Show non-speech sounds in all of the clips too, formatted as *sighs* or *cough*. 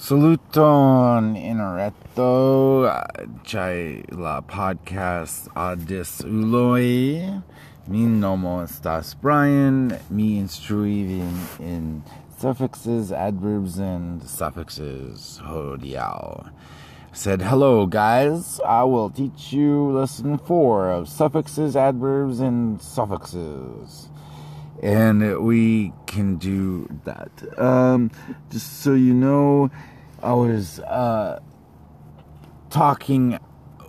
Saluton inareto chai la podcast adis uloi. Mi nomo estas Brian. Mi instrui in, in suffixes, adverbs, and suffixes. Hodiao. Said, hello guys. I will teach you lesson four of suffixes, adverbs, and suffixes and we can do that. Um, just so you know, I was uh, talking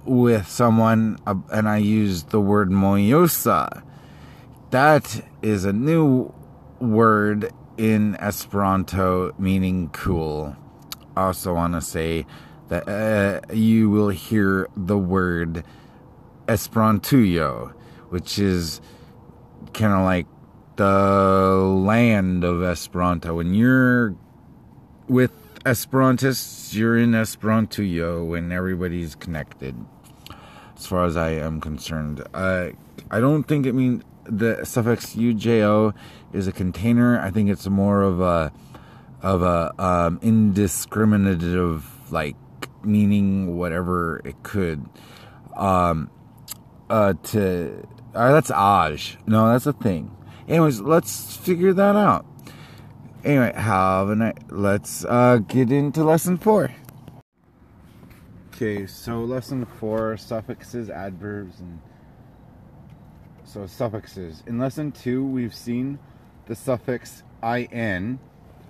with someone uh, and I used the word mojosa. That is a new word in Esperanto meaning cool. I also want to say that uh, you will hear the word Esperantujo, which is kind of like the land of Esperanto. When you're with Esperantists, you're in Esperantujo and everybody's connected. As far as I am concerned, uh, I don't think it means the suffix ujo is a container. I think it's more of a of a um, indiscriminative like meaning whatever it could. Um, uh, to uh, that's aj. No, that's a thing. Anyways, let's figure that out. Anyway, have a night. Let's uh, get into lesson four. Okay, so lesson four suffixes, adverbs, and so suffixes. In lesson two, we've seen the suffix in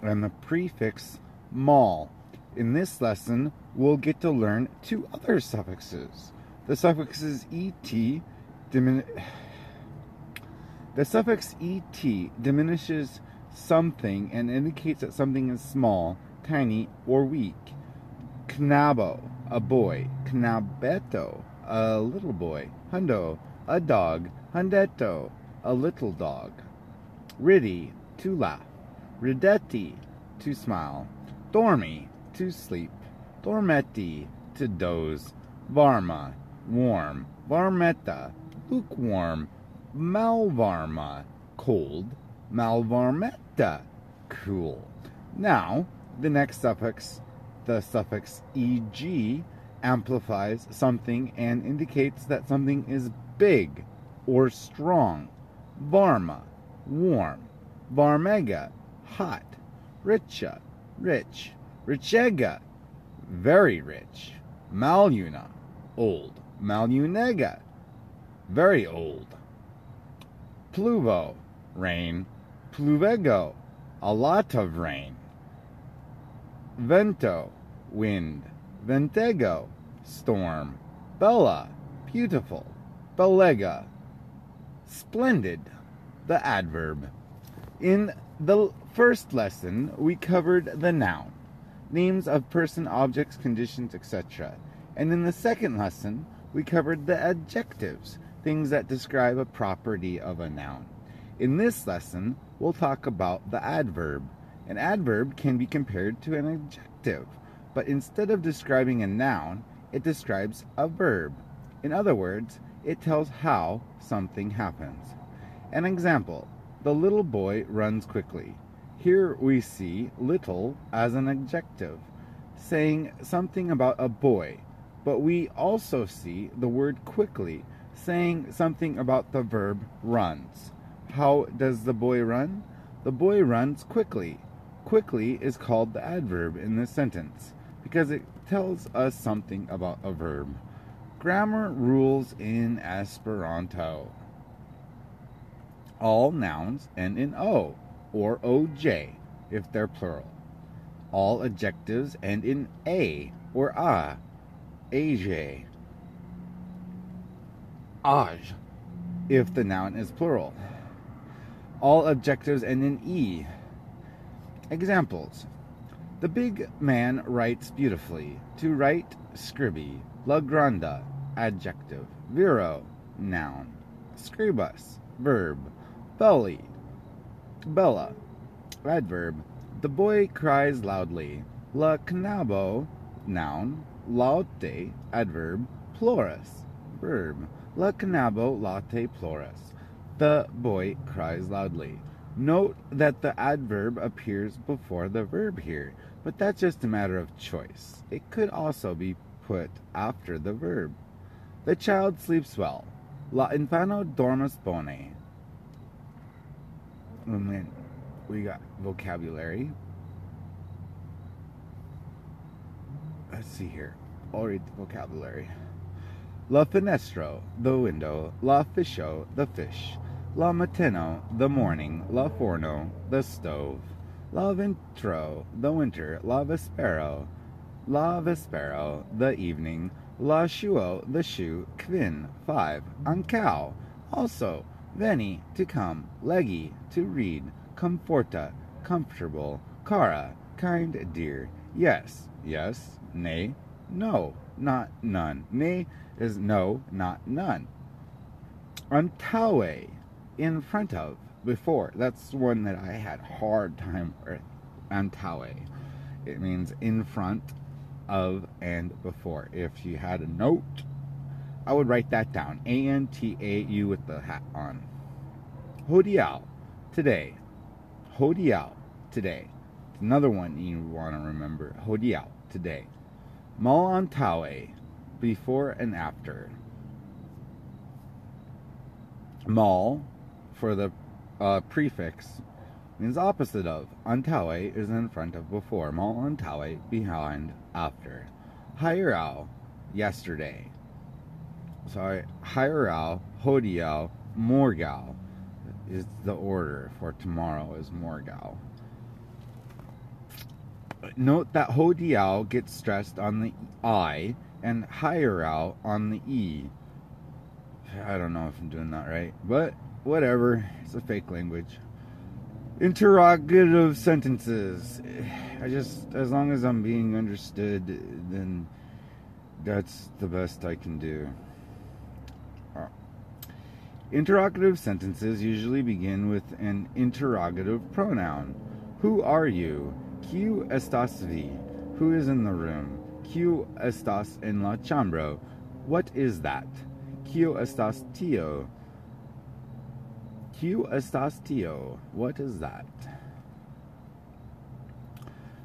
and the prefix mal. In this lesson, we'll get to learn two other suffixes. The suffixes et dimin- the suffix et diminishes something and indicates that something is small, tiny, or weak. Knabo, a boy. Knabeto, a little boy. Hundo, a dog. Hundetto, a little dog. Ridi, to laugh. Ridetti, to smile. Dormi, to sleep. Dormetti, to doze. Varma, warm. Varmetta, lukewarm. Malvarma, cold. Malvarmetta, cool. Now, the next suffix, the suffix eg, amplifies something and indicates that something is big or strong. Varma, warm. Varmega, hot. Richa, rich. Richega, very rich. Maluna, old. Malunega, very old. Pluvo, rain. Pluvego, a lot of rain. Vento, wind. Ventego, storm. Bella, beautiful. Bellega, splendid, the adverb. In the first lesson, we covered the noun, names of person, objects, conditions, etc. And in the second lesson, we covered the adjectives, things that describe a property of a noun. In this lesson, we'll talk about the adverb. An adverb can be compared to an adjective, but instead of describing a noun, it describes a verb. In other words, it tells how something happens. An example the little boy runs quickly. Here we see little as an adjective, saying something about a boy, but we also see the word quickly saying something about the verb runs. How does the boy run? The boy runs quickly. Quickly is called the adverb in this sentence because it tells us something about a verb. Grammar rules in Esperanto. All nouns end in O or OJ if they're plural. All adjectives end in A or A, AJ if the noun is plural. All adjectives end in e. Examples The big man writes beautifully. To write, scribi. La granda, adjective. Viro, noun. Scribus, verb. Belli, bella, adverb. The boy cries loudly. La knabo, noun. Laute, adverb. Plurus, verb. La canabo latte plores. The boy cries loudly. Note that the adverb appears before the verb here, but that's just a matter of choice. It could also be put after the verb. The child sleeps well. La infano dormas bone. And then we got vocabulary. Let's see here. I'll read the vocabulary. La finestro, the window. La fisho, the fish. La mateno, the morning. La forno, the stove. La ventro, the winter. La vespero, la vespero, the evening. La shuo, the shoe. Quin, five. Ancao, also. Veni, to come. Legi, to read. Comforta, comfortable. Cara, kind, dear. Yes, yes. Nay, no, not none. Nay is no, not none. Antaue, in front of, before. That's one that I had hard time with. Antaue. It means in front of and before. If you had a note, I would write that down. A N T A U with the hat on. Hodiao, today. Hodiao, today. It's another one you want to remember. Hodiao, today. Malantawe, before and after. Mal, for the uh, prefix, means opposite of. Antawe is in front of before. Mal antawe, behind, after. Hairao, yesterday. Sorry, Hairao, hodiao, morgao is the order for tomorrow is morgao. Note that hodiao gets stressed on the I and hairao on the E. I don't know if I'm doing that right, but whatever. It's a fake language. Interrogative sentences. I just, as long as I'm being understood, then that's the best I can do. Uh, interrogative sentences usually begin with an interrogative pronoun. Who are you? Q estás vi? Who is in the room? Q estás en la chambro? What is that? Q estás tío? Q estás tío? What is that?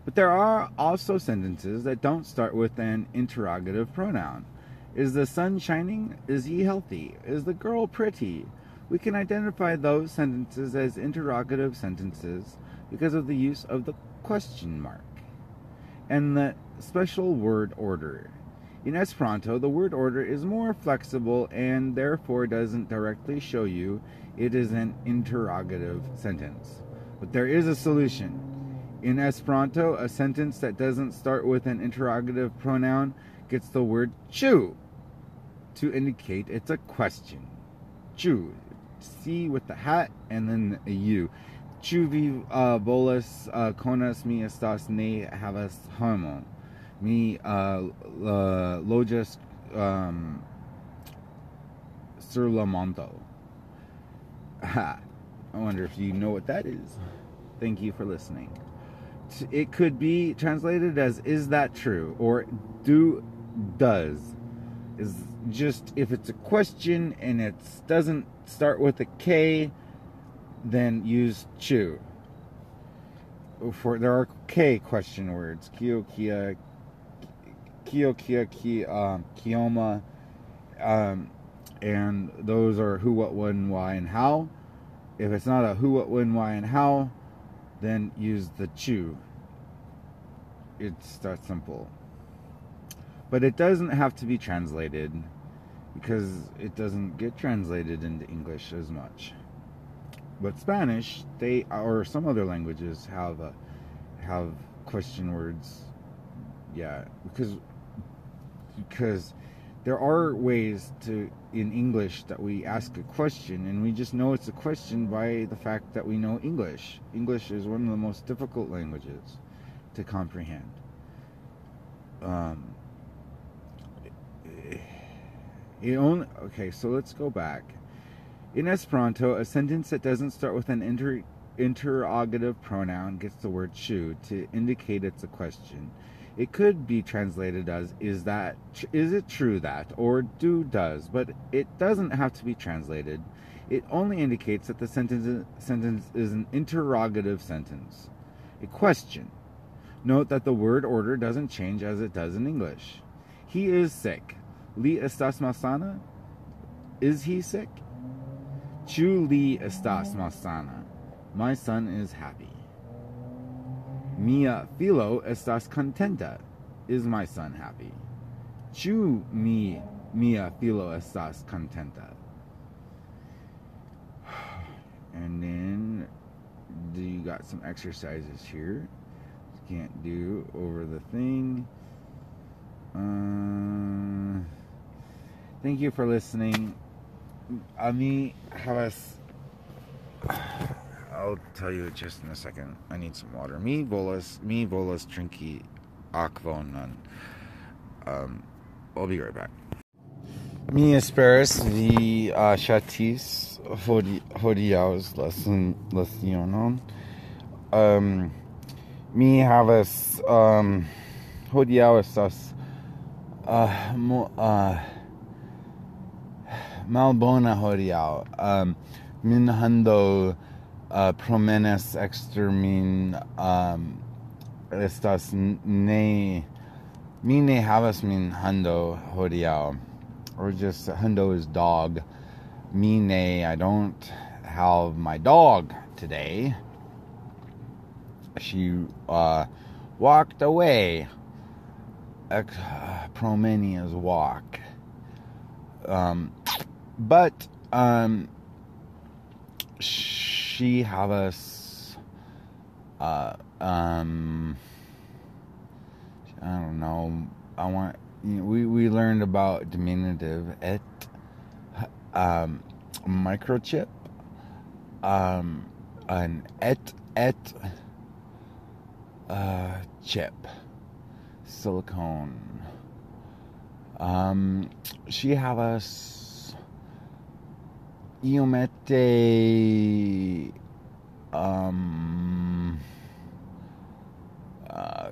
But there are also sentences that don't start with an interrogative pronoun. Is the sun shining? Is he healthy? Is the girl pretty? We can identify those sentences as interrogative sentences because of the use of the question mark and the special word order. In Esperanto, the word order is more flexible and therefore doesn't directly show you it is an interrogative sentence. But there is a solution. In Esperanto, a sentence that doesn't start with an interrogative pronoun gets the word chu to indicate it's a question. Chu, C with the hat and then a U. Vi uh, bolas uh, konas mi estas ne havas homon. Mi uh, loĝas um, sur la monto. I wonder if you know what that is. Thank you for listening. It could be translated as "Is that true?" or "Do does." Is just if it's a question and it doesn't start with a K, then use chu. For there are K question words: Kyo, Kia, Kyo, Kia, Ki, um, Kioma, um, and those are who, what, when, why, and how. If it's not a who, what, when, why, and how, then use the chu. It's that simple. But it doesn't have to be translated because it doesn't get translated into English as much. But Spanish, they or some other languages have uh, have question words. Yeah, because because there are ways to in English that we ask a question and we just know it's a question by the fact that we know English. English is one of the most difficult languages to comprehend. Um, it only okay, so let's go back. In Esperanto, a sentence that doesn't start with an inter- interrogative pronoun gets the word chu to indicate it's a question. It could be translated as is that is it true that or do does, but it doesn't have to be translated. It only indicates that the sentence sentence is an interrogative sentence. A question. Note that the word order doesn't change as it does in English. He is sick. Li estás malsana? Is he sick? Chu li estás malsana? My son is happy. Mia filo estás contenta? Is my son happy? Chu mi mia filo estás contenta? *sighs* And then do you got some exercises here. Can't do over the thing. Uh, thank you for listening. A mí, habas. I'll tell you just in a second. I need some water. Me volas, me volas trinki akvonon. Um, I'll be right back. Mi esperas vi uh, chatis hodiaus lecionon. Um, mi havas um, hodiaŭ estas uh, mo, uh, malbona hodiaŭ. Um, min hando uh, promenas exter min um, estas ne mi ne havas min hando hodiaŭ or just hundo is dog. Nay i don't have my dog today. She uh, walked away. Ex- promenia's walk. Um, but um, she have us uh, um, i don't know. I want you know, we, we learned about diminutive et um, microchip um, an et et uh, chip silicone. Um, she have us iomete um, uh,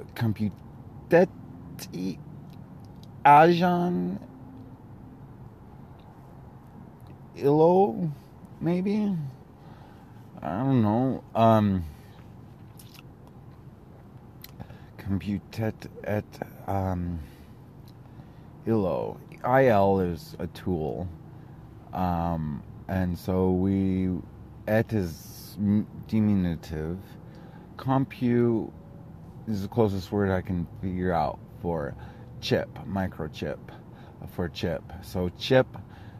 Illo, maybe? I don't know. Um, computet et um, Illo. IL is a tool. Um, and so we, et is diminutive. Compu is the closest word I can figure out for chip, microchip for chip. So chip,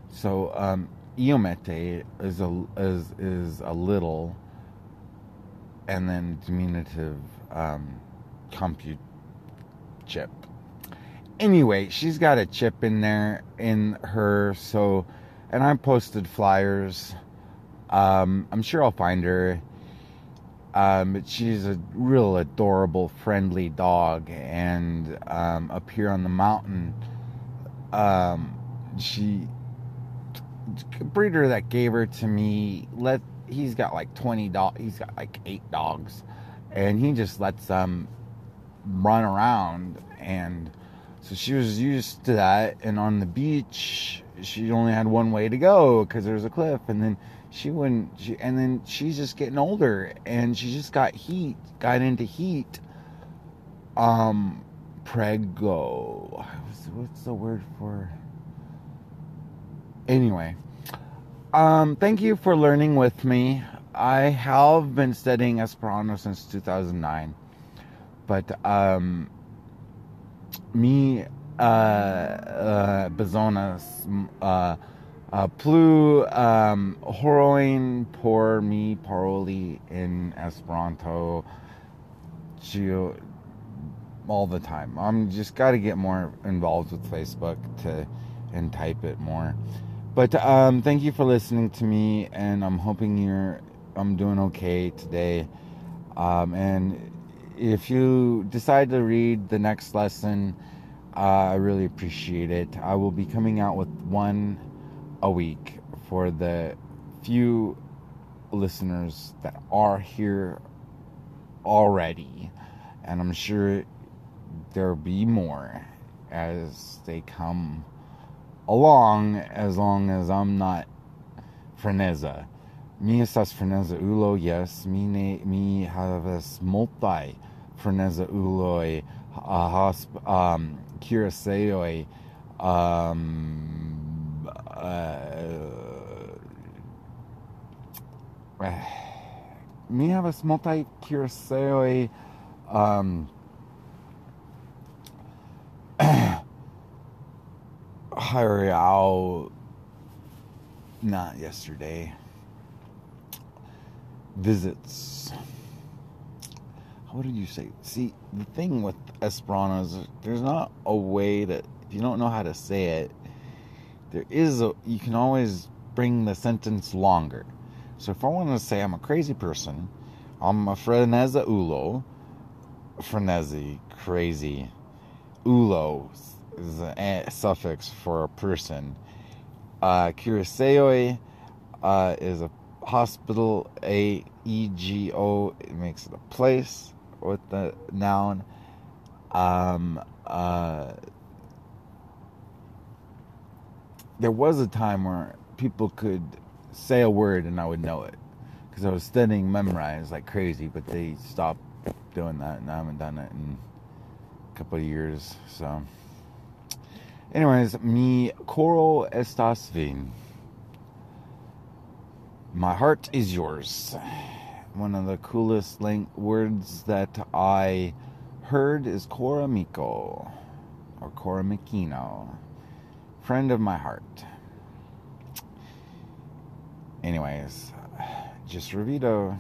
so um, iomete is a is is a little, and then diminutive um, compute chip. Anyway, she's got a chip in there in her. So, and I posted flyers. Um, I'm sure I'll find her. Um, but she's a real adorable, friendly dog, and um, up here on the mountain, um, she breeder that gave her to me let he's got like 20 dog he's got like eight dogs and he just lets them run around and so she was used to that and on the beach she only had one way to go because there was a cliff and then she wouldn't she, and then she's just getting older and she just got heat got into heat. Um prego what's the word for anyway. Um thank you for learning with me. I have been studying esperanto since 2009 but um me uh uh bezonas uh uh, plu um, horoin por mi paroli in Esperanto geo all the time. I'm just got to get more involved with Facebook to and type it more. But um, thank you for listening to me, and I'm hoping you're I'm doing okay today. Um, and if you decide to read the next lesson, uh, I really appreciate it. I will be coming out with one a week for the few listeners that are here already, and I'm sure there'll be more as they come along, as long as I'm not freneza. Mi estas freneza ulo, yes, mi, ne, mi havas multai freneza uloi, uh, hosp- um, curaceoi, um, uh, mi havas multaj curaceoj um, *clears throat* Hyreal not yesterday visits what did you say see the thing with Esperanto is there's not a way that if you don't know how to say it there is a you can always bring the sentence longer so if I want to say I'm a crazy person I'm a freneza ulo frenzy crazy ulo is a suffix for a person. Uh, uh, is a hospital. A E G O it makes it a place with the noun. Um, uh, there was a time where people could say a word and I would know it because I was studying memorize like crazy, but they stopped doing that and I haven't done it in a couple of years. So. Anyways, mi coro estas vin. My heart is yours. One of the coolest words that I heard is Coramico or Coramicino. Friend of my heart. Anyways, just Revito.